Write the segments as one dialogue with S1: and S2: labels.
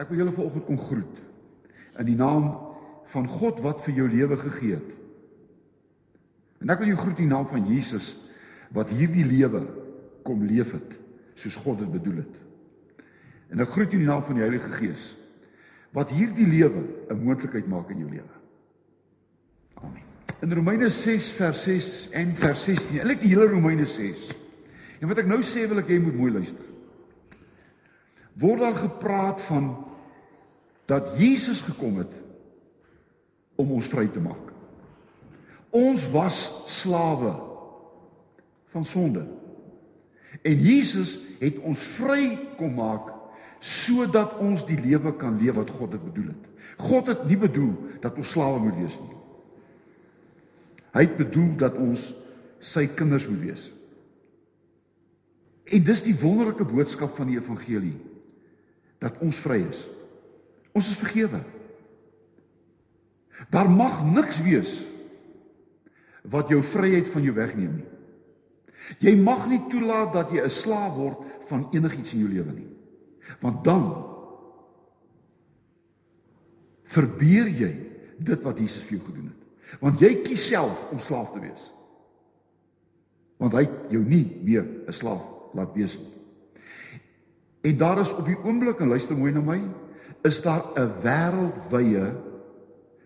S1: Ek wil julle vanoggend kom groet in die naam van God wat vir jou lewe gegee het. En ek wil jou groet in die naam van Jesus wat hierdie lewe kom leef het soos God dit bedoel het. En ek groet in die naam van die Heilige Gees wat hierdie lewe 'n moontlikheid maak in jou lewe. Amen. In Romeine 6 vers 6 en vers 16, eintlik die hele Romeine 6. En wat ek nou sê wil ek hê jy moet mooi luister. Word daar gepraat van dat Jesus gekom het om ons vry te maak. Ons was slawe van sonde. En Jesus het ons vry kom maak sodat ons die lewe kan leef wat God het bedoel het. God het nie bedoel dat ons slawe moet wees nie. Hy het bedoel dat ons sy kinders moet wees. En dis die wonderlike boodskap van die evangelie dat ons vry is. Ons is vergewe. Daar mag niks wees wat jou vryheid van jou wegneem nie. Jy mag nie toelaat dat jy 'n slaaf word van enigiets in jou lewe nie. Want dan verbeur jy dit wat Jesus vir jou gedoen het. Want jy kies self om slaaf te wees. Want hy jou nie meer 'n slaaf laat wees nie. En daar is op die oomblik en luister mooi na my, is daar 'n wêreldwye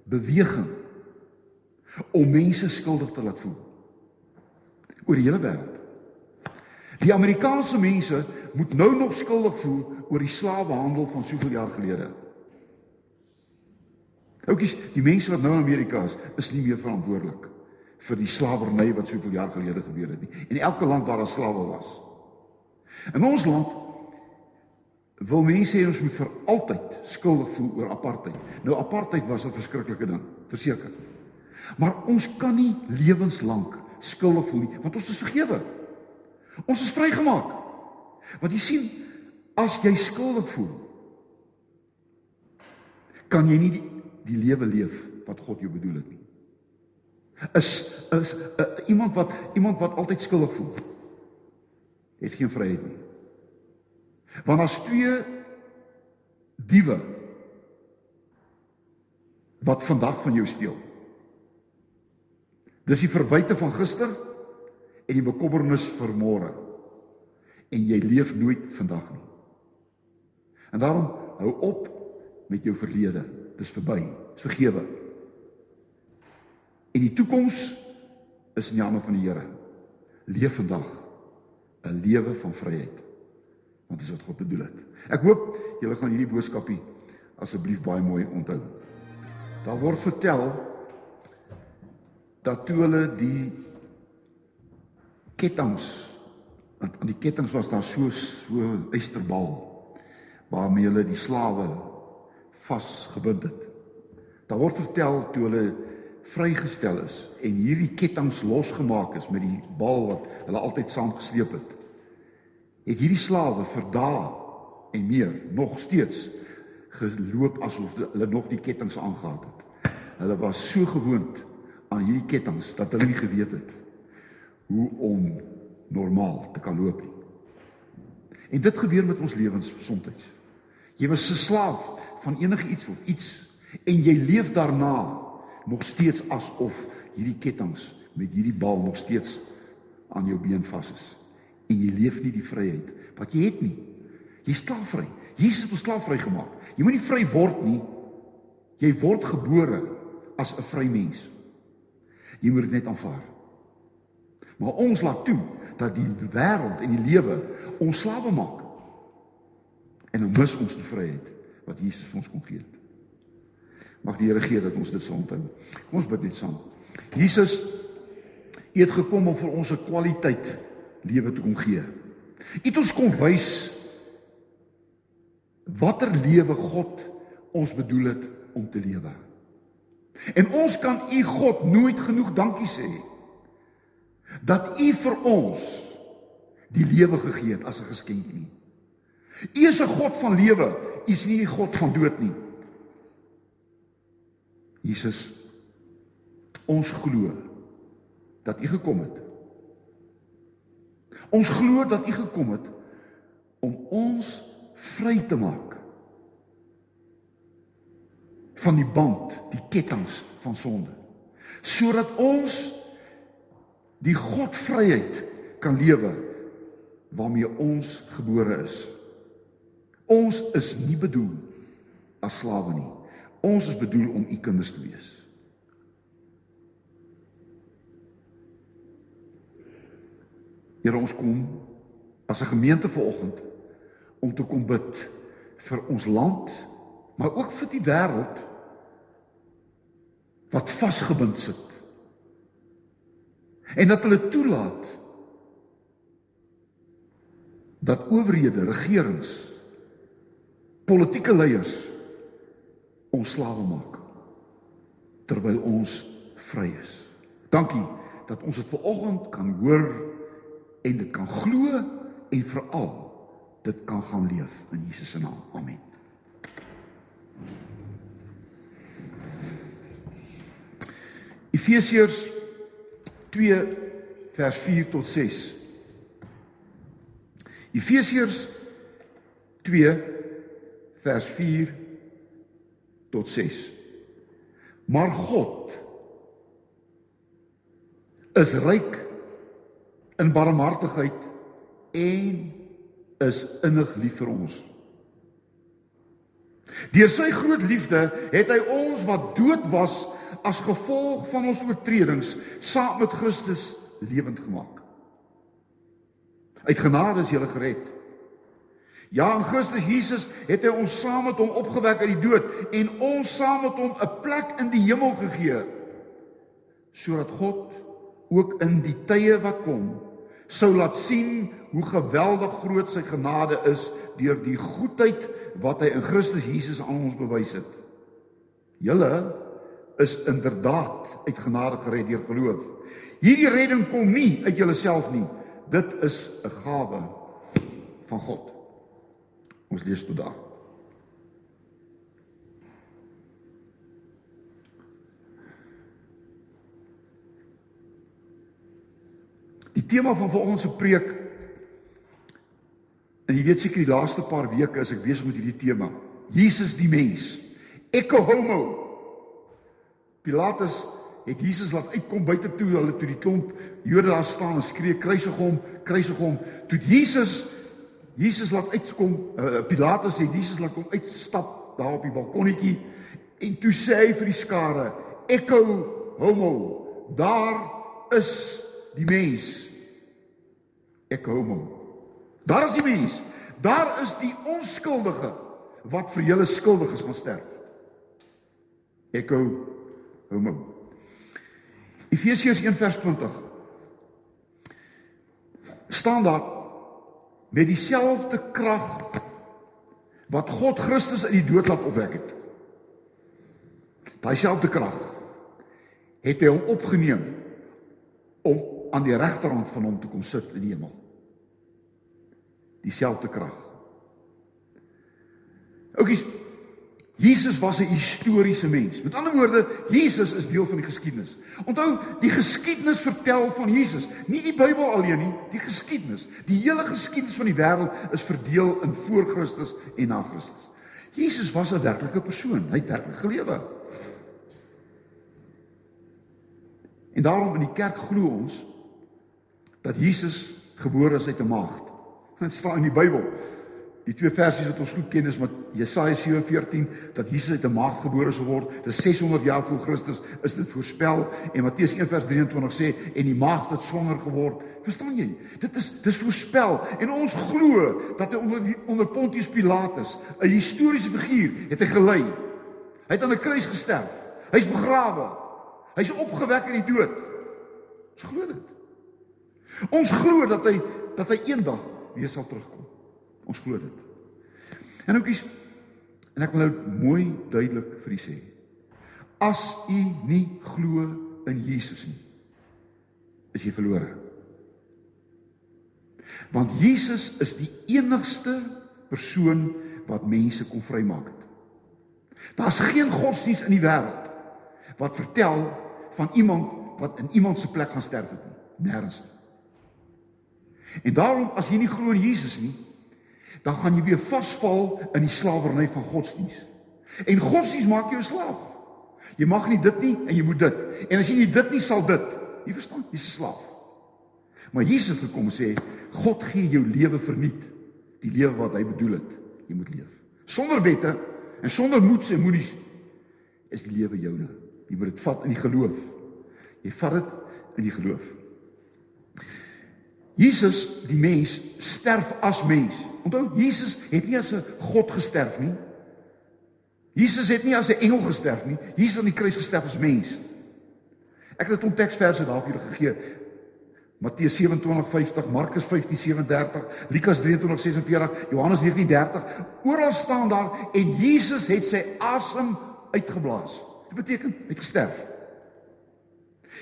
S1: beweging om mense skuldig te laat voel oor die hele wêreld. Die Amerikaanse mense moet nou nog skuldig voel oor die slawehandel van soveel jaar gelede. Oukies, die mense wat nou in Amerika is, is nie meer verantwoordelik vir die slawerny wat soveel jaar gelede gebeur het nie. En elke land waar daar slawe was. In ons land wil mense hê ons moet vir altyd skuldig voel oor apartheid. Nou apartheid was 'n verskriklike ding, verseker. Maar ons kan nie lewenslank skuldig voel nie, want ons is vergewe. Ons is vrygemaak. Want jy sien, as jy skuldig voel, kan jy nie die, die lewe leef wat God jou bedoel het nie. Is is uh, iemand wat iemand wat altyd skuldig voel, het geen vryheid nie. Want as twee diewe wat vandag van jou steel. Dis die verwyte van gister en die bekommernis vir môre. En jy leef nooit vandag nie. En daarom hou op met jou verlede. Dis verby. Dis vergewe. En die toekoms is in die hande van die Here. Leef vandag 'n lewe van vryheid want dis wat God bedoel het. Ek hoop julle gaan hierdie boodskapie asseblief baie mooi onthou. Daar word vertel dat toe hulle die kettinge aan die kettinge was daar so so eysterbal waarmee hulle die slawe vasgebind het. Daar word vertel toe hulle vrygestel is en hierdie kettinge losgemaak is met die bal wat hulle altyd saam gesleep het het hierdie slawe vir dae en meer nog steeds geloop asof hulle nog die kettinge aangehad het. Hulle was so gewoond aan hierdie kettinge dat hulle nie geweet het hoe om normaal te kan loop nie. En dit gebeur met ons lewens soms. Jy was 'n slaaf van enige iets of iets en jy leef daarna nog steeds asof hierdie kettinge met hierdie bal nog steeds aan jou been vas is en jy leef nie die vryheid wat jy het nie. Jy staan vry. Jesus het ons klaar vry gemaak. Jy moenie vry word nie. Jy word gebore as 'n vry mens. Jy moet dit net aanvaar. Maar ons laat toe dat die wêreld en die lewe ons slawe maak. En ons mis ons die vryheid wat Jesus vir ons kom gee. Mag die Here gee dat ons dit sal onthou. Kom ons bid net saam. Jesus, U het gekom om vir ons 'n kwaliteit lewe te kom gee. Het ons kom wys watter lewe God ons bedoel het om te lewe. En ons kan U God nooit genoeg dankie sê dat U vir ons die lewe gegee het as 'n geskenk nie. U is 'n God van lewe, U is nie die God van dood nie. Jesus ons glo dat U gekom het Ons glo dat U gekom het om ons vry te maak van die band, die kettinge van sonde. Sodat ons die Godvryheid kan lewe waarmee ons gebore is. Ons is nie bedoel as slawe nie. Ons is bedoel om u kinders te wees. Here ons kom as 'n gemeente vanoggend om te kom bid vir ons land, maar ook vir die wêreld wat vasgebind sit. En dat hulle toelaat dat owerhede, regerings, politieke leiers ons slawe maak terwyl ons vry is. Dankie dat ons dit vanoggend kan hoor en dit kan glo en veral dit kan gaan leef in Jesus se naam. Amen. Efesiërs 2 vers 4 tot 6. Efesiërs 2 vers 4 tot 6. Maar God is ryk in barmhartigheid en is innig lief vir ons. Deur sy groot liefde het hy ons wat dood was as gevolg van ons oortredings saam met Christus lewend gemaak. Uit genade is jy gered. Ja, in Christus Jesus het hy ons saam met hom opgewek uit die dood en ons saam met hom 'n plek in die hemel gegee sodat God ook in die tye wat kom sou laat sien hoe geweldig groot sy genade is deur die goedheid wat hy in Christus Jesus aan ons bewys het. Julle is inderdaad uit genade gered deur geloof. Hierdie redding kom nie uit jouself nie. Dit is 'n gawe van God. Ons lees tot daar. Die tema van vanoggend se preek en jy weet seker die laaste paar weke is ek besig met hierdie tema. Jesus die mens. Ecce homo. Pilatus het Jesus laat uitkom buite toe hulle toe die klomp Jode daar staan en skree kruisig hom, kruisig hom. Toe Jesus Jesus laat uitkom, uh, Pilatus sê Jesus laat hom uitstap daar op die balkonnetjie en toe sê hy vir die skare, "Ecce homo. Daar is die mens." Ecce homo. Daar is die mens. Daar is die onskuldige wat vir julle skuldig is gaan sterf. Ecce homo. Efesiërs 1:20 staan daar met dieselfde krag wat God Christus uit die dood laat opwek het. Daai selfde krag het hy hom opgeneem om aan die regterhand van hom te kom sit in die hemel. Dieselfde krag. Oukies, Jesus was 'n historiese mens. Met ander woorde, Jesus is deel van die geskiedenis. Onthou, die geskiedenis vertel van Jesus, nie die Bybel alleen nie, die geskiedenis. Die hele geskiedenis van die wêreld is verdeel in voor Christus en na Christus. Jesus was 'n werklike persoon, hy het werklik gelewe. En daarom in die kerk glo ons dat Jesus gebore is uit 'n maagd. Dit staan in die Bybel. Die twee versies wat ons goed ken is met Jesaja 7:14 dat Jesus uit 'n maagd gebore sou word. Dis 600 jaar voor Christus is dit voorspel en Matteus 1:23 sê en die maagd het swanger geword. Verstaan jy? Dit is dis voorspel en ons glo dat hy onder die, onder Pontius Pilatus, 'n historiese figuur, het hy gelei. Hy het aan 'n kruis gesterf. Hy's begrawe. Hy's opgewek uit die dood. Ons glo dit. Ons glo dat hy dat hy eendag weer sal terugkom. Ons glo dit. En oukies, en ek wil nou mooi duidelik vir u sê. As u nie glo in Jesus nie, is jy verlore. Want Jesus is die enigste persoon wat mense kon vrymaak het. Daar's geen godsdiens in die wêreld wat vertel van iemand wat in iemand se plek gaan sterf het nie. Nêrens nie. En daarom as jy nie glo in Jesus nie, dan gaan jy weer vasval in die slawerny van godsdiens. En godsdienst maak jou slaaf. Jy mag nie dit nie en jy moet dit. En as jy dit nie sal dit. Jy verstaan, jy's 'n slaaf. Maar Jesus het gekom en sê God gee jou lewe verniet. Die lewe wat hy bedoel het, jy moet leef. Sonder wette en sonder moeds en moenies is die lewe joune. Jy moet dit vat in die geloof. Jy vat dit in die geloof. Jesus, die mens, sterf as mens. Onthou, Jesus het nie as 'n God gesterf nie. Jesus het nie as 'n engel gesterf nie. Jesus aan die kruis gesterf as mens. Ek het 'n konteksverse daar vir julle gegee. Matteus 27:50, Markus 15:37, Lukas 23:46, Johannes 19:30. Oral staan daar en Jesus het sy asem uitgeblaas. Dit beteken hy het gesterf.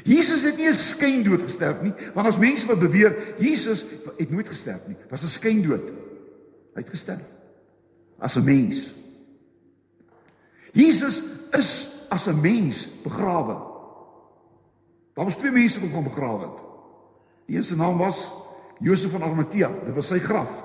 S1: Jesus het nie 'n skyndood gesterf nie, want as mense wat beweer Jesus het nooit gesterf nie, was 'n skyndood. Hy het gesterf as 'n mens. Jesus is as 'n mens begrawe. Daar was twee mense wat hom begrawe het. Die een se naam was Josef van Arimatea. Dit was sy graf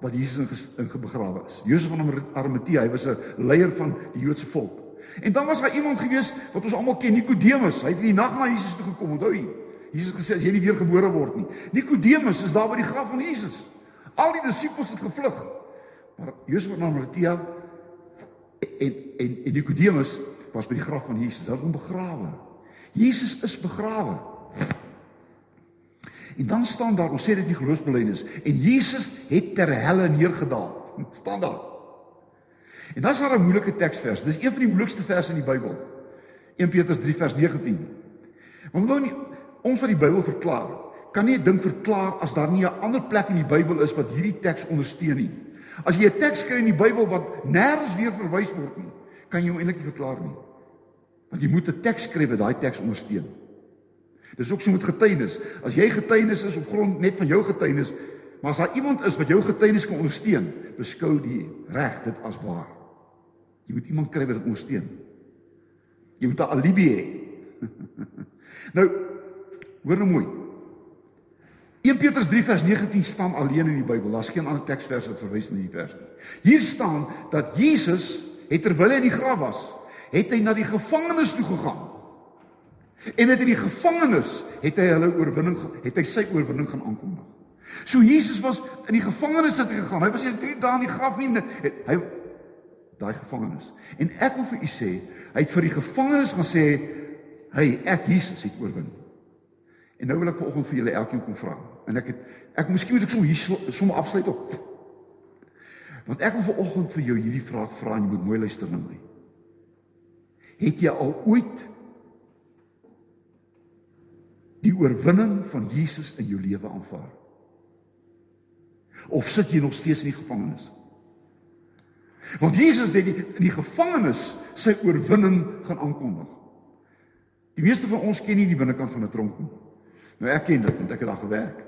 S1: wat Jesus in begrawe is. Josef van Arimatea, hy was 'n leier van die Joodse volk. En dan was daar iemand gewees wat ons almal ken, Nikodemus. Hy het in die nag na Jesus toe gekom, onthou jy? Jesus gesê as jy nie weer gebore word nie. Nikodemus is daar by die graf van Jesus. Al die disippels het gevlug. Maar Josef van Arimatea en en, en Nikodemus was by die graf van Jesus. Hulle hom begrawe. Jesus is begrawe. En dan staan daar, ons sê dit nie geloofsbelijdenis en Jesus het ter helle neergedaal. staan daar. En dan is daar 'n moeilike teksvers. Dis een van die moeilikste verse in die Bybel. 1 Petrus 3 vers 19. Want nou nie ons wat die Bybel verklaar, kan nie 'n ding verklaar as daar nie 'n ander plek in die Bybel is wat hierdie teks ondersteun nie. As jy 'n teks kry in die Bybel wat nêrens weer verwys word nie, kan jy hom eintlik nie verklaar nie. Want jy moet 'n teks skryf wat daai teks ondersteun. Dis ook so met getuienis. As jy getuienis is op grond net van jou getuienis, maar as daar iemand is wat jou getuienis kan ondersteun, beskou die reg dit as waar. Jy moet iemand kry wat dit ondersteun. Jy moet 'n alibi hê. nou, hoor nou mooi. 1 Petrus 3 vers 19 staan alleen in die Bybel. Daar's geen ander teksvers wat verwys na hierdie vers nie. Hier staan dat Jesus het terwyl hy in die graf was, het hy na die gevangenes toe gegaan. En het in die gevangenes het hy hulle oorwinning het hy sy oorwinning gaan aankondig. So Jesus was in die gevangenes het gegaan. Hy was nie 3 dae in die graf nie. Hy daai gevangenes. En ek wil vir u sê, hy het vir die gevangenes gaan sê, "Hey, ek Jesus het oorwin." En nou wil ek vanoggend vir julle elkeen kom vra. En ek het ek miskien moet ek sommer hier sommer afsluit op. Want ek wil vanoggend vir jou hierdie vraag vra en jy moet mooi luister na my. Het jy al ooit die oorwinning van Jesus in jou lewe aanvaar? Of sit jy nog steeds in die gevangenis? Want Jesus het die, in die gevangenis sy oorwinning gaan aankondig. Die meeste van ons ken nie die binnekant van 'n tronk nie. Nou ek ken dit want ek het daar gewerk.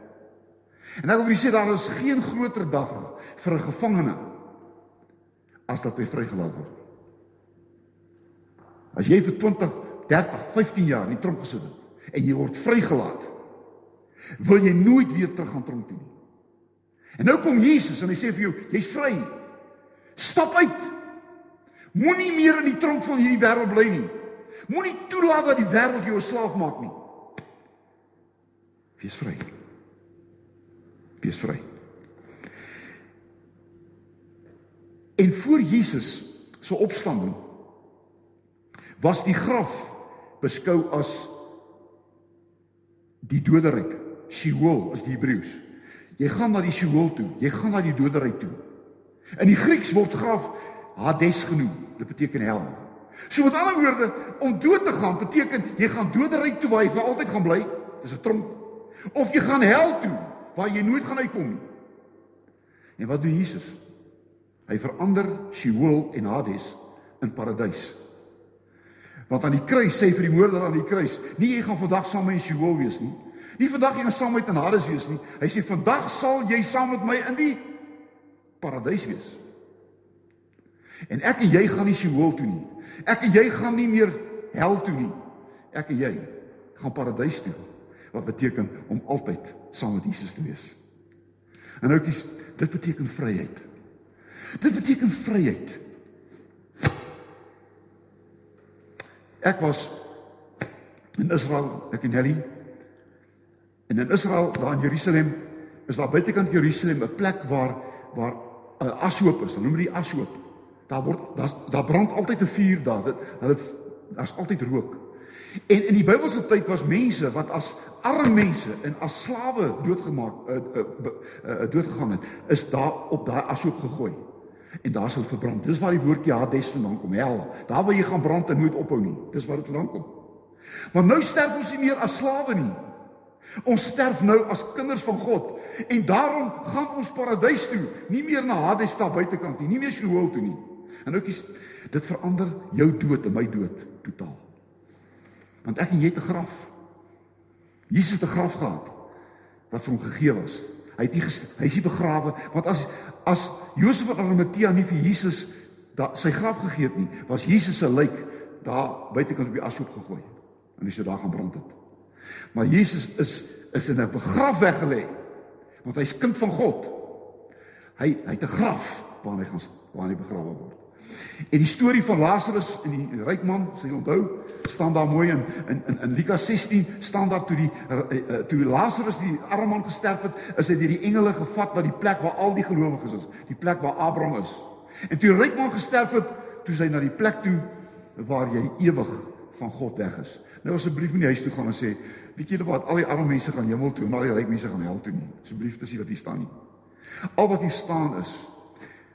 S1: En ek wil sê daar is geen groter dag vir 'n gevangene as dat hy vrygelaat word. As jy vir 20, 30, 15 jaar in die tronk gesit het en jy word vrygelaat, wil jy nooit weer terug gaan tronk toe nie. En nou kom Jesus en hy sê vir jou, jy's vry. Stap uit. Moenie meer in die tronk van hierdie wêreld bly nie. Moenie toelaat dat die wêreld jou 'n slaaf maak nie. Wees vry. Wees vry. En voor Jesus se opstanding was die graf beskou as die doderyk. Sheol is die Hebreëus. Jy gaan na die Sheol toe. Jy gaan na die doderyk toe. In die Grieks word graf Hades genoem. Dit beteken hel. So met ander woorde, om dood te gaan beteken jy gaan doderyk toe waar jy vir altyd gaan bly. Dis 'n tronk. Of jy gaan hel toe waar jy nooit gaan uitkom nie. En wat doen Jesus? Hy verander Sheol en Hades in paradys. Want aan die kruis sê vir die moordenaar aan die kruis, nie jy gaan vandag saam met my in Sheol wees nie. Nie vandag jy saam met in Hades wees nie. Hy sê vandag sal jy saam met my in die paradys wees. En ek en jy gaan nie Sheol toe nie. Ek en jy gaan nie meer hel toe nie. Ek en jy gaan paradys toe. Wat beteken om altyd saam met Jesus te wees. En ouetjies, dit beteken vryheid. Dit beteken vryheid. Ek was in Israel, ek en Helly. En in Israel, daar in Jerusalem, is daar buitekant Jerusalem 'n plek waar waar 'n uh, ashoop is. Hulle noem dit ashoop. Daar word daar daar brand altyd 'n vuur daar. Dit hulle daar's altyd rook. En in die Bybelse tyd was mense wat as arme mense en as slawe doodgemaak uh, uh, uh, doodgegaan het, is daar op daai ashoop gegooi. En daar sal verbrand. Dis waar die woordjie Hades vandaan kom. Hel. Daar waar jy gaan brand en nooit ophou nie. Dis waar dit vandaan kom. Maar nou sterf ons nie meer as slawe nie. Ons sterf nou as kinders van God en daarom gaan ons paradys toe, nie meer na Hades daar buitekant nie, nie meer Sheol toe nie. En oukies, dit verander jou dood en my dood totaal. Want ek en jy het 'n graf. Jesus het 'n graf gehad wat vir hom gegee was. Hy het nie hy is nie begrawe want as as Josef van Arimatea nie vir Jesus da, sy graf gegee het nie, was Jesus se lijk daar buitekant op die ashoop gegooi en hy sou daar gaan brand het. Maar Jesus is is in 'n begraf weggelê want hy's kind van God. Hy hy het 'n graf waar hy gaan waar hy begrawe word. En die storie van Lazarus en die ryk man, sê jy onthou, staan daar mooi in in in, in Lukas 16 staan daar toe die uh, toe Lazarus die arme man gesterf het, is hy deur die engele gevat na die plek waar al die gelowiges is, die plek waar Abraham is. En toe die ryk man gesterf het, toe sy na die plek toe waar jy ewig van God weg is. Nou asseblief moenie huis toe gaan en sê, weet julle wat, al die arme mense gaan hemel toe en al die ryk mense gaan hel toe nie. Asseblief dis nie wat hier staan nie. Al wat hier staan is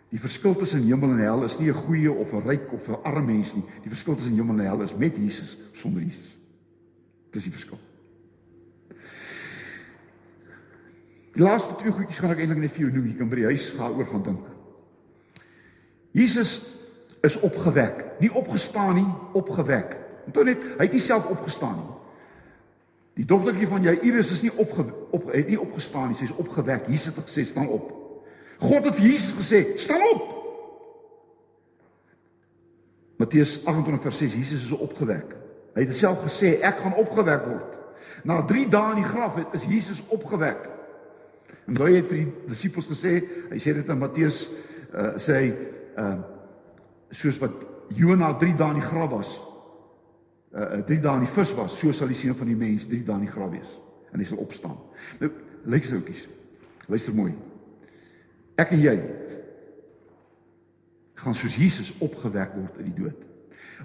S1: die verskil tussen hemel en hel is nie 'n goeie of 'n ryk of 'n arme mens nie. Die verskil tussen hemel en hel is met Jesus sonder Jesus. Dis die verskil. Die laaste twee goedjies gaan ek eintlik net vir jou noem. Jy kan by die huis gaan oor gaan dink. Jesus is opgewek, nie opgestaan nie, opgewek. Onthou net, hy het nie self opgestaan nie. Die dogtertjie van Jairus is nie opge op het nie opgestaan nie, sy is opgewek. Jesus het gesê staan op. God het vir Jesus gesê, staan op. Matteus 28 vers 6 Jesus is opgewek. Hy het self gesê ek gaan opgewek word. Na 3 dae in die graf het is Jesus opgewek. En daai het vir die disippels gesê, hy sê dit in Matteus uh, sê hy uh, soos wat Jona 3 dae in die graf was, uh 3 dae in die vis was, so sal die seun van die mens 3 dae in die graf wees en hy sal opstaan. Nou, luister ouetjies. Luister mooi. Ek en jy gaan soos Jesus opgewek word uit die dood.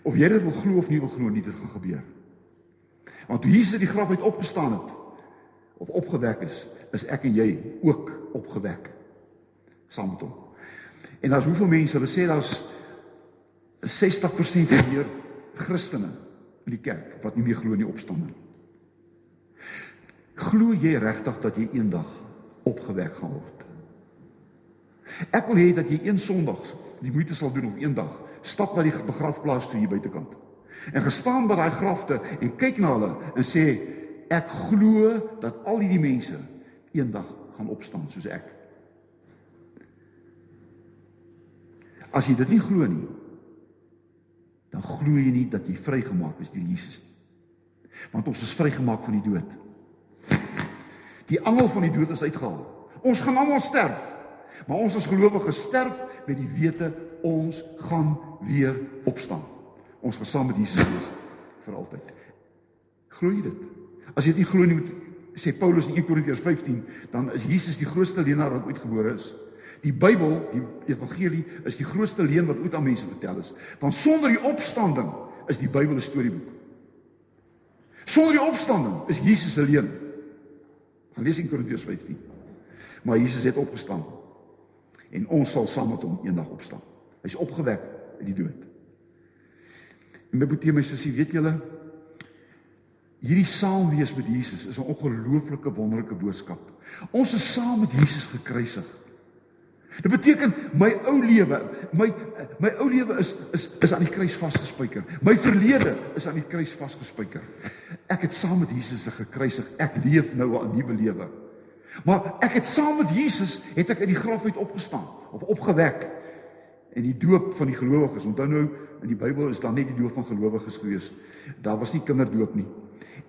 S1: Of jy dit wil glo of nie wil glo nie, dit gaan gebeur. Want toe Jesus uit die graf uit opgestaan het of opgewek is, is ek en jy ook opgewek saam met hom. En daar's hoeveel mense, hulle sê daar's 60% meer Christene in die kerk wat nie meer glo in die opstanding. Glo jy regtig dat jy eendag opgewek gaan word? Ek wil hê dat jy een Sondag die moeite sal doen om eendag stap na die begrafplaas toe hier buitekant. En gestaan by daai grafte en kyk na hulle en sê ek glo dat al hierdie mense eendag gaan opstaan soos ek. As jy dit nie glo nie, dan glo jy nie dat jy vrygemaak is deur Jesus nie. Want ons is vrygemaak van die dood. Die angel van die dood is uitgehaal. Ons gaan almal sterf. Maar ons as gelowiges sterf met die wete ons gaan weer opstaan. Ons gaan saam met Jesus wees vir altyd. Glo jy dit? As jy dit nie glo nie, sê Paulus in 1 Korintiërs 15, dan is Jesus die grootste leenaar wat ooit gebore is. Die Bybel, die evangelie is die grootste leuen wat ooit aan mense vertel is. Want sonder die opstanding is die Bybel 'n storieboek. Sonder die opstanding is Jesus se leuen. Gaan lees in Korintiërs 15. Maar Jesus het opgestaan. En ons sal saam met hom eendag opstaan. Hy's opgewek uit die dood. En my broer, my sussie, weet julle hierdie saam wees met Jesus is 'n ongelooflike wonderlike boodskap. Ons is saam met Jesus gekruisig. Dit beteken my ou lewe, my my ou lewe is is is aan die kruis vasgespijker. My verlede is aan die kruis vasgespijker. Ek het saam met Jesus gekruisig. Ek leef nou 'n nuwe lewe. Maar ek het saam met Jesus het ek uit die graf uit opgestaan of opgewek. En die doop van die gelowiges, onthou nou in die Bybel is daar net die doop van gelowiges gewees. Daar was nie kinderdoop nie.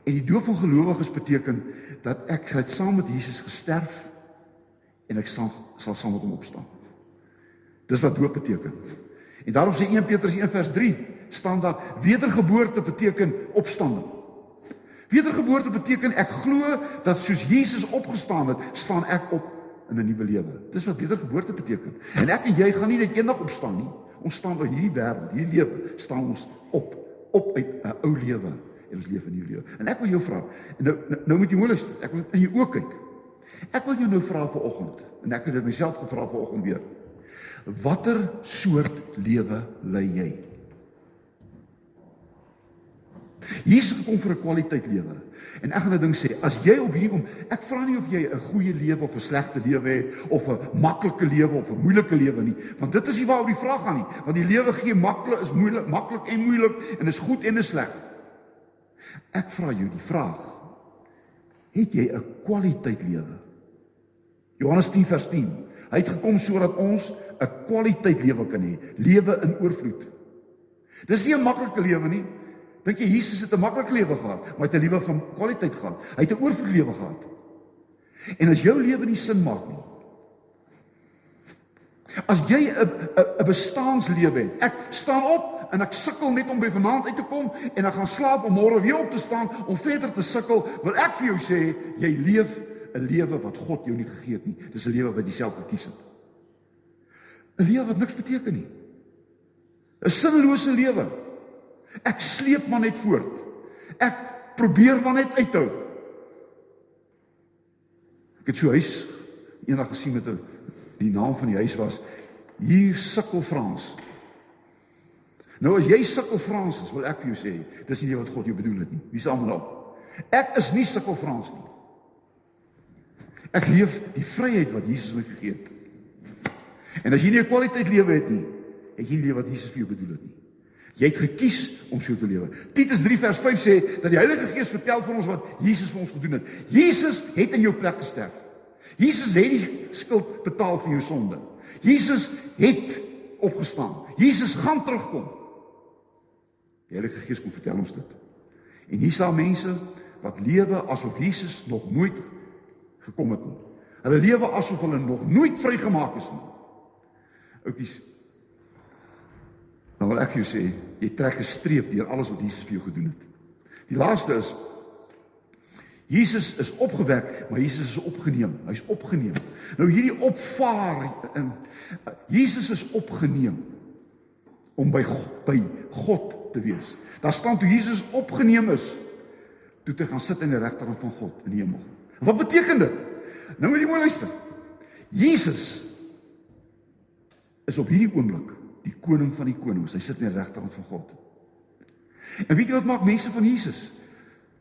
S1: En die doop van gelowiges beteken dat ek het saam met Jesus gesterf en ek sal sal saam met hom opstaan. Dis wat doop beteken. En daarom sê 1 Petrus 1 vers 3 staan daar wedergeboorte beteken opstanding. Wedergeboorte beteken ek glo dat soos Jesus opgestaan het, staan ek op in 'n nuwe lewe. Dis wat wedergeboorte beteken. En ek en jy gaan nie net eendag opstaan nie. Ons staan in hierdie wêreld, hierdie lewe, staan ons op, op uit 'n ou lewe en ons leef 'n nuwe lewe. En ek wil jou vra, en nou nou, nou moet jy mooi luister. Ek wil in jou oë kyk. Ek wil jou nou vra vir oggend en ek het dit myself gevra vir oggend weer. Watter soort lewe lei jy? Jesus kom vir 'n kwaliteit lewe. En ek gaan 'n ding sê, as jy op hierdie om ek vra nie of jy 'n goeie lewe of 'n slegte lewe het of 'n maklike lewe of 'n moeilike lewe nie, want dit is nie waaroor die vraag gaan nie, want die lewe gee maklik is moeilik, maklik en moeilik en is goed en is sleg. Ek vra jou die vraag: Het jy 'n kwaliteit lewe? Johannes 10 vers 10. Hy het gekom sodat ons 'n kwaliteit lewe kan hê, lewe in oorvloed. Dis nie 'n maklike lewe nie. Dink jy Jesus het 'n maklike lewe gehad, maar hy het 'n lewe van kwaliteit gehad. Hy het 'n oorvloed lewe gehad. En as jou lewe nie sin maak nie. As jy 'n 'n bestaanslewe het. Ek staan op en ek sukkel net om by vanaand uit te kom en ek gaan slaap om môre weer op te staan om verder te sukkel, wil ek vir jou sê, jy leef 'n lewe wat God jou nie gegee het nie. Dis 'n lewe wat jy self gekies het. 'n Lewe wat niks beteken nie. 'n Sinnelose lewe. Ek sleep maar net voort. Ek probeer maar net uithou. Ek het so huis eendag gesien met 'n die naam van die huis was hier sukkel Frans. Nou as jy sukkel Frans, wil ek vir jou sê, dis nie wat God jou bedoel het nie. Wie sê almal nou? Ek is nie sukkel Frans nie. Ek leef die vryheid wat Jesus my gegee het. En as jy nie 'n kwaliteit lewe het nie, het jy nie wat Jesus vir jou bedoel het nie. Jy het gekies om so te lewe. Titus 3 vers 5 sê dat die Heilige Gees vertel vir ons wat Jesus vir ons gedoen het. Jesus het in jou plek gesterf. Jesus het die skuld betaal vir jou sonde. Jesus het opgestaan. Jesus gaan terugkom. Die Heilige Gees kom vertel ons dit. En hier staan mense wat lewe asof Jesus nog nooit gekom het nie. Hulle lewe asof hulle nog nooit vrygemaak is nie. Oukies, Dan wil ek vir jou sê, jy trek 'n streep deur alles wat Jesus vir jou gedoen het. Die laaste is Jesus is opgewek, maar Jesus is opgeneem. Hy's opgeneem. Nou hierdie opvaar in Jesus is opgeneem om by by God te wees. Daar staan toe Jesus opgeneem is toe te gaan sit in die regterhand van God in die hemel. Wat beteken dit? Nou moet jy mooi luister. Jesus is op hierdie oomblik die koning van die konings. Hy sit in die regterhand van God. En weet jy wat maak mense van Jesus?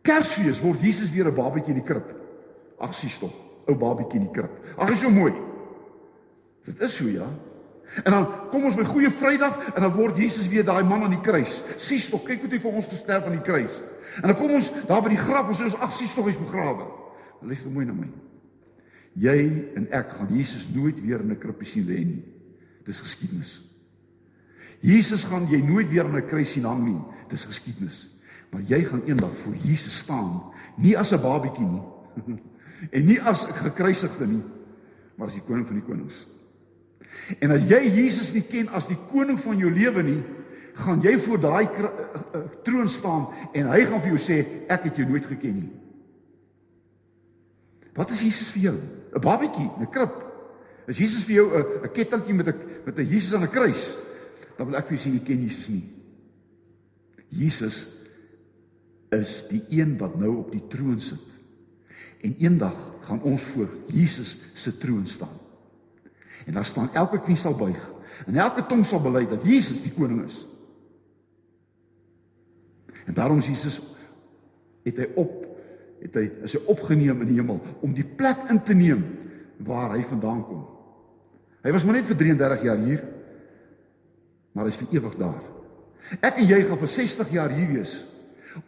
S1: Kersfees word Jesus weer 'n babatjie in die krib. Ag sies tog, ou babatjie in die krib. Ag is so mooi. Dit is so ja. En dan kom ons by Goeie Vrydag en dan word Jesus weer daai man aan die kruis. Sies tog, kyk hoe hy vir ons gesterf aan die kruis. En dan kom ons daar by die graf en sê ons ag sies tog hy's begrawe. Luister mooi na my. Jy en ek gaan Jesus nooit weer in 'n krib sien lê nie. Dis geskiedenis. Jesus gaan jy nooit weer aan 'n kruis sien hang nie. Dis geskiedenis. Maar jy gaan eendag voor Jesus staan, nie as 'n babietjie nie. en nie as 'n gekruisigde nie, maar as die koning van die konings. En as jy Jesus nie ken as die koning van jou lewe nie, gaan jy voor daai eh, eh, troon staan en hy gaan vir jou sê ek het jou nooit geken nie. Wat is Jesus vir jou? 'n Babietjie, 'n krib. Is Jesus vir jou 'n 'n kettingkie met 'n met 'n Jesus aan 'n kruis? dan wil ek vir julle sê jy ken Jesus nie. Jesus is die een wat nou op die troon sit. En eendag gaan ons voor Jesus se troon staan. En daar staan elke knie sal buig en elke tong sal bely dat Jesus die koning is. En daarom Jesus het hy op het hy is hy opgeneem in die hemel om die plek in te neem waar hy vandaan kom. Hy was maar net vir 33 jaar hier maar is vir ewig daar. Ek en jy gaan vir 60 jaar hier wees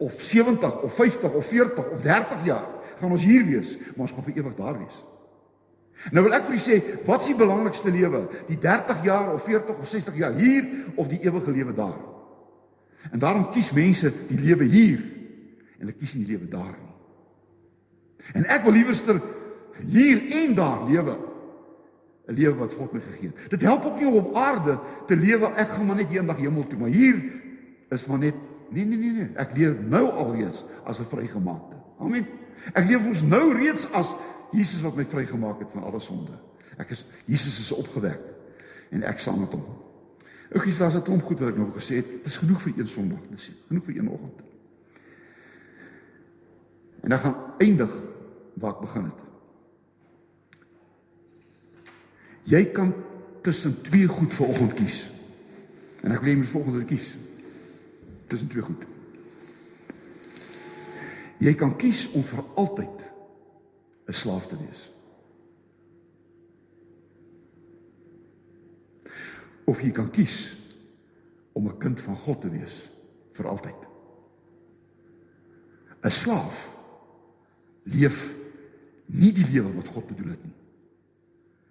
S1: of 70 of 50 of 40 of 30 jaar gaan ons hier wees, maar ons gaan vir ewig daar wees. Nou wil ek vir julle sê, wat is die belangrikste lewe? Die 30 jaar of 40 of 60 jaar hier of die ewige lewe daar? En daarom kies mense die lewe hier en hulle kies nie die lewe daar nie. En ek wil liewerster hier en daar lewe 'n lewe wat God my gegee het. Dit help ook nie om op aarde te lewe ek gaan maar net eendag hemel toe, maar hier is maar net nee nee nee nee, ek leef nou alreeds as 'n vrygemaakte. Amen. Ek leef ons nou reeds as Jesus wat my vrygemaak het van alle sonde. Ek is Jesus is opgewek en ek saam met hom. Ougies, daar's 'n klomp goed wat ek nog gesê het. Dit is genoeg vir een Sondag, dis genoeg vir een oggend. En dan gaan eindig waar ek begin het. Jy kan tussen twee goed vanoggend kies. En ek wil jy moet volgende kies. Tussen twee goed. Jy kan kies om vir altyd 'n slaaf te wees. Of jy kan kies om 'n kind van God te wees vir altyd. 'n Slaaf leef nie die lewe wat God bedoel het nie.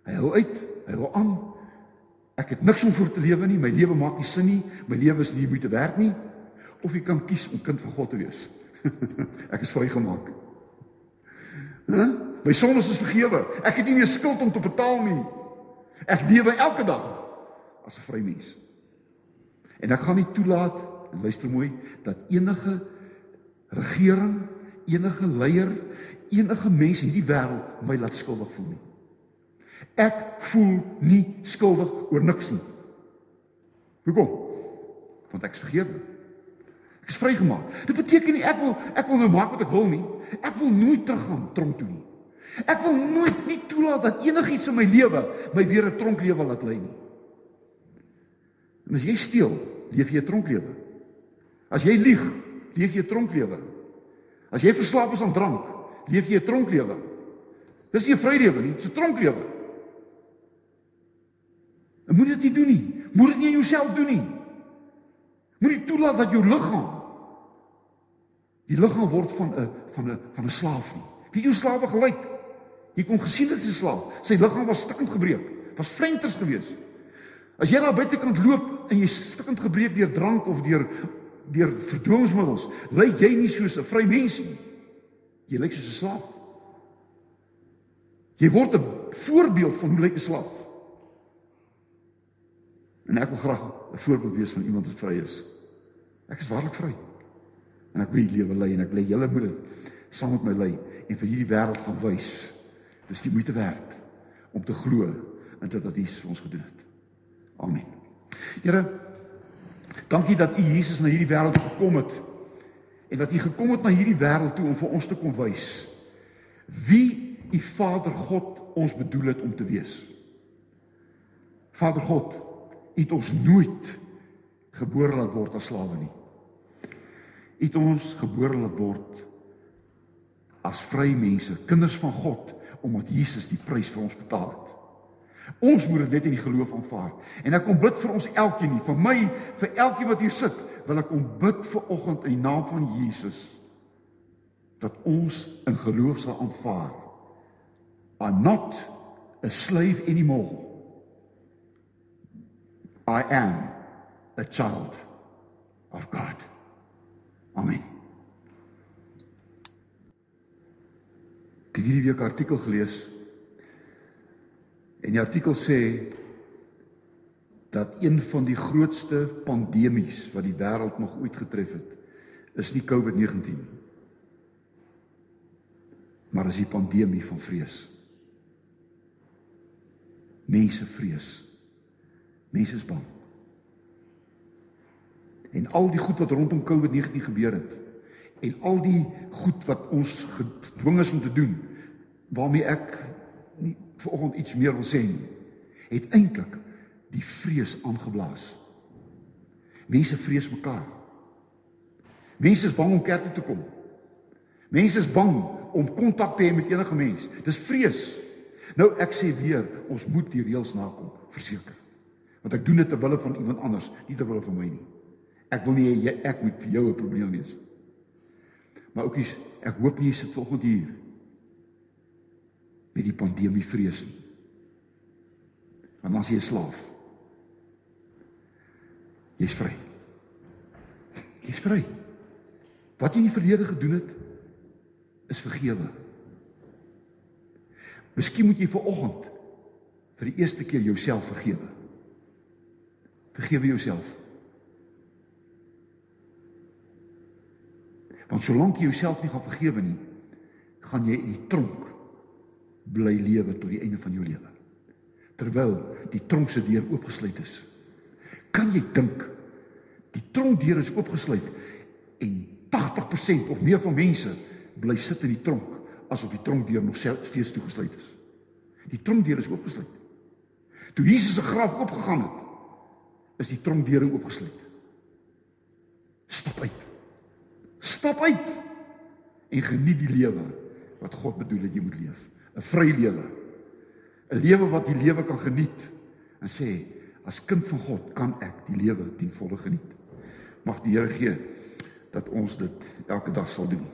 S1: Hy hou uit, hy hou aan. Ek het niks om vir te lewe nie, my lewe maak nie sin nie, my lewe is nie moeite werd nie. Of jy kan kies om kind van God te wees. ek is vrygemaak. Hæ? My sondes is vergewe. Ek het nie meer skuld om te betaal nie. Ek lewe elke dag as 'n vry mens. En ek gaan nie toelaat, luister mooi, dat enige regering, enige leier, enige mens in hierdie wêreld my laat skuldig voel nie. Ek voel nie skuldig oor niks nie. Hoekom? Want ek is vergewe. Ek is vrygemaak. Dit beteken nie ek wil ek wil nou maak wat ek wil nie. Ek wil nooit teruggaan tronk toe nie. Ek wil nooit nie toelaat dat enigiets in my lewe my weer 'n tronklewe laat lei nie. En as jy steel, leef jy 'n tronklewe. As jy lieg, leef jy 'n tronklewe. As jy verslaaf is aan drank, leef jy 'n tronklewe. Dis nie 'n vrylewe nie, dis 'n tronklewe. En moet dit nie doen nie. Moet dit nie jouself doen nie. Moenie toelaat dat jou liggaam die liggaam word van 'n van 'n van 'n slaaf nie. Wie jou slawe gelyk? Jy kon gesien dit is 'n slaaf. Sy liggaam was stikkend gebreek. Was flenters geweest. As jy daar buitekant loop en jy stikkend gebreek deur drank of deur deur verdowingsmiddels, lyk jy nie soos 'n vry mens nie. Jy lyk soos 'n slaaf. Jy word 'n voorbeeld van hoe lyk 'n slaaf. En ek wil graag 'n voorbeeld wees van iemand wat vry is. Ek is waarlik vry. En ek wil die lewe lei en ek wil julle moet dit saam met my lei en vir hierdie wêreld gaan wys. Dis die moeite werd om te glo in dit wat Jesus vir ons gedoen het. Amen. Here, dankie dat U Jesus na hierdie wêreld gekom het en dat U gekom het na hierdie wêreld toe om vir ons te kom wys wie U Vader God ons bedoel het om te wees. Vader God, U het ons nooit gebore laat word as slawe nie. U het ons gebore laat word as vrye mense, kinders van God, omdat Jesus die prys vir ons betaal het. Ons moet dit net in die geloof aanvaar. En ek kom bid vir ons elkeen nie, vir my, vir elkeen wat hier sit, wil ek kom bid vir oggend in die naam van Jesus dat ons in geloof sal aanvaar. I'm not a slave anymore. I am a child of God. Amen. Ek het hierdie week 'n artikel gelees die artikel sê dat een van die grootste pandemies wat die wêreld nog ooit getref het, is nie COVID-19 nie. Maar is die pandemie van vrees. Mense vrees. Mense is bang. En al die goed wat rondom COVID-19 gebeur het en al die goed wat ons gedwing is om te doen waarmee ek vanoggend iets meer wil sê nie, het eintlik die vrees aangeblaas. Mense vrees mekaar. Mense is bang om kerk toe te kom. Mense is bang om kontak te hê met enige mens. Dis vrees. Nou ek sê weer, ons moet die reëls nakom, verseker. Want ek doen dit ter wille van iemand anders, nie ter wille van my nie. Ek wil nie jy ek moet vir jou 'n probleem wees. Maar oukies, ek hoop nie jy sit volgende hier met die pandemie vrees nie. Want is jy 'n slaaf. Jy's vry. Jy's vry. Wat jy in die verlede gedoen het, is vergewe. Miskien moet jy vir oggend vir die eerste keer jouself vergewe. Vergewe jouself. Want solank jy jouself nie gaan vergewe nie, gaan jy in die tronk bly lewe tot die einde van jou lewe. Terwyl die tronk se deur oopgesluit is. Kan jy dink die tronkdeur is oopgesluit en 80% of meer van mense bly sit in die tronk asof die tronkdeur nog steeds toegesluit is. Die tronkdeur is oopgesluit. Toe Jesus se graf oopgegaan het, is die tronkdeure oopgesluit. Stap uit. Stap uit en geniet die lewe wat God bedoel het jy moet leef. 'n Vry lewe. 'n Lewe wat die lewe kan geniet en sê as kind van God kan ek die lewe ten volle geniet. Mag die Here gee dat ons dit elke dag sal doen.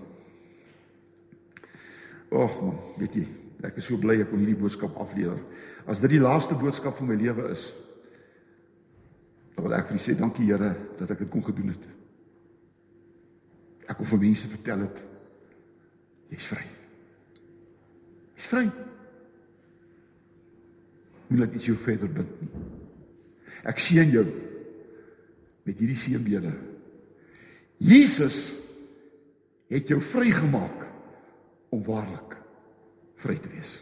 S1: Och man, weet jy, ek is so bly ek kon hierdie boodskap aflewer. As dit die laaste boodskap van my lewe is, dan wil ek vir U sê dankie Here dat ek dit kon gedoen het. Ek wil vir mense vertel het jy's vry. Jy's vry. Moet net iets jou verder bind nie. Ek seën jou met hierdie seënbede. Jesus het jou vrygemaak om waarlik vry te wees.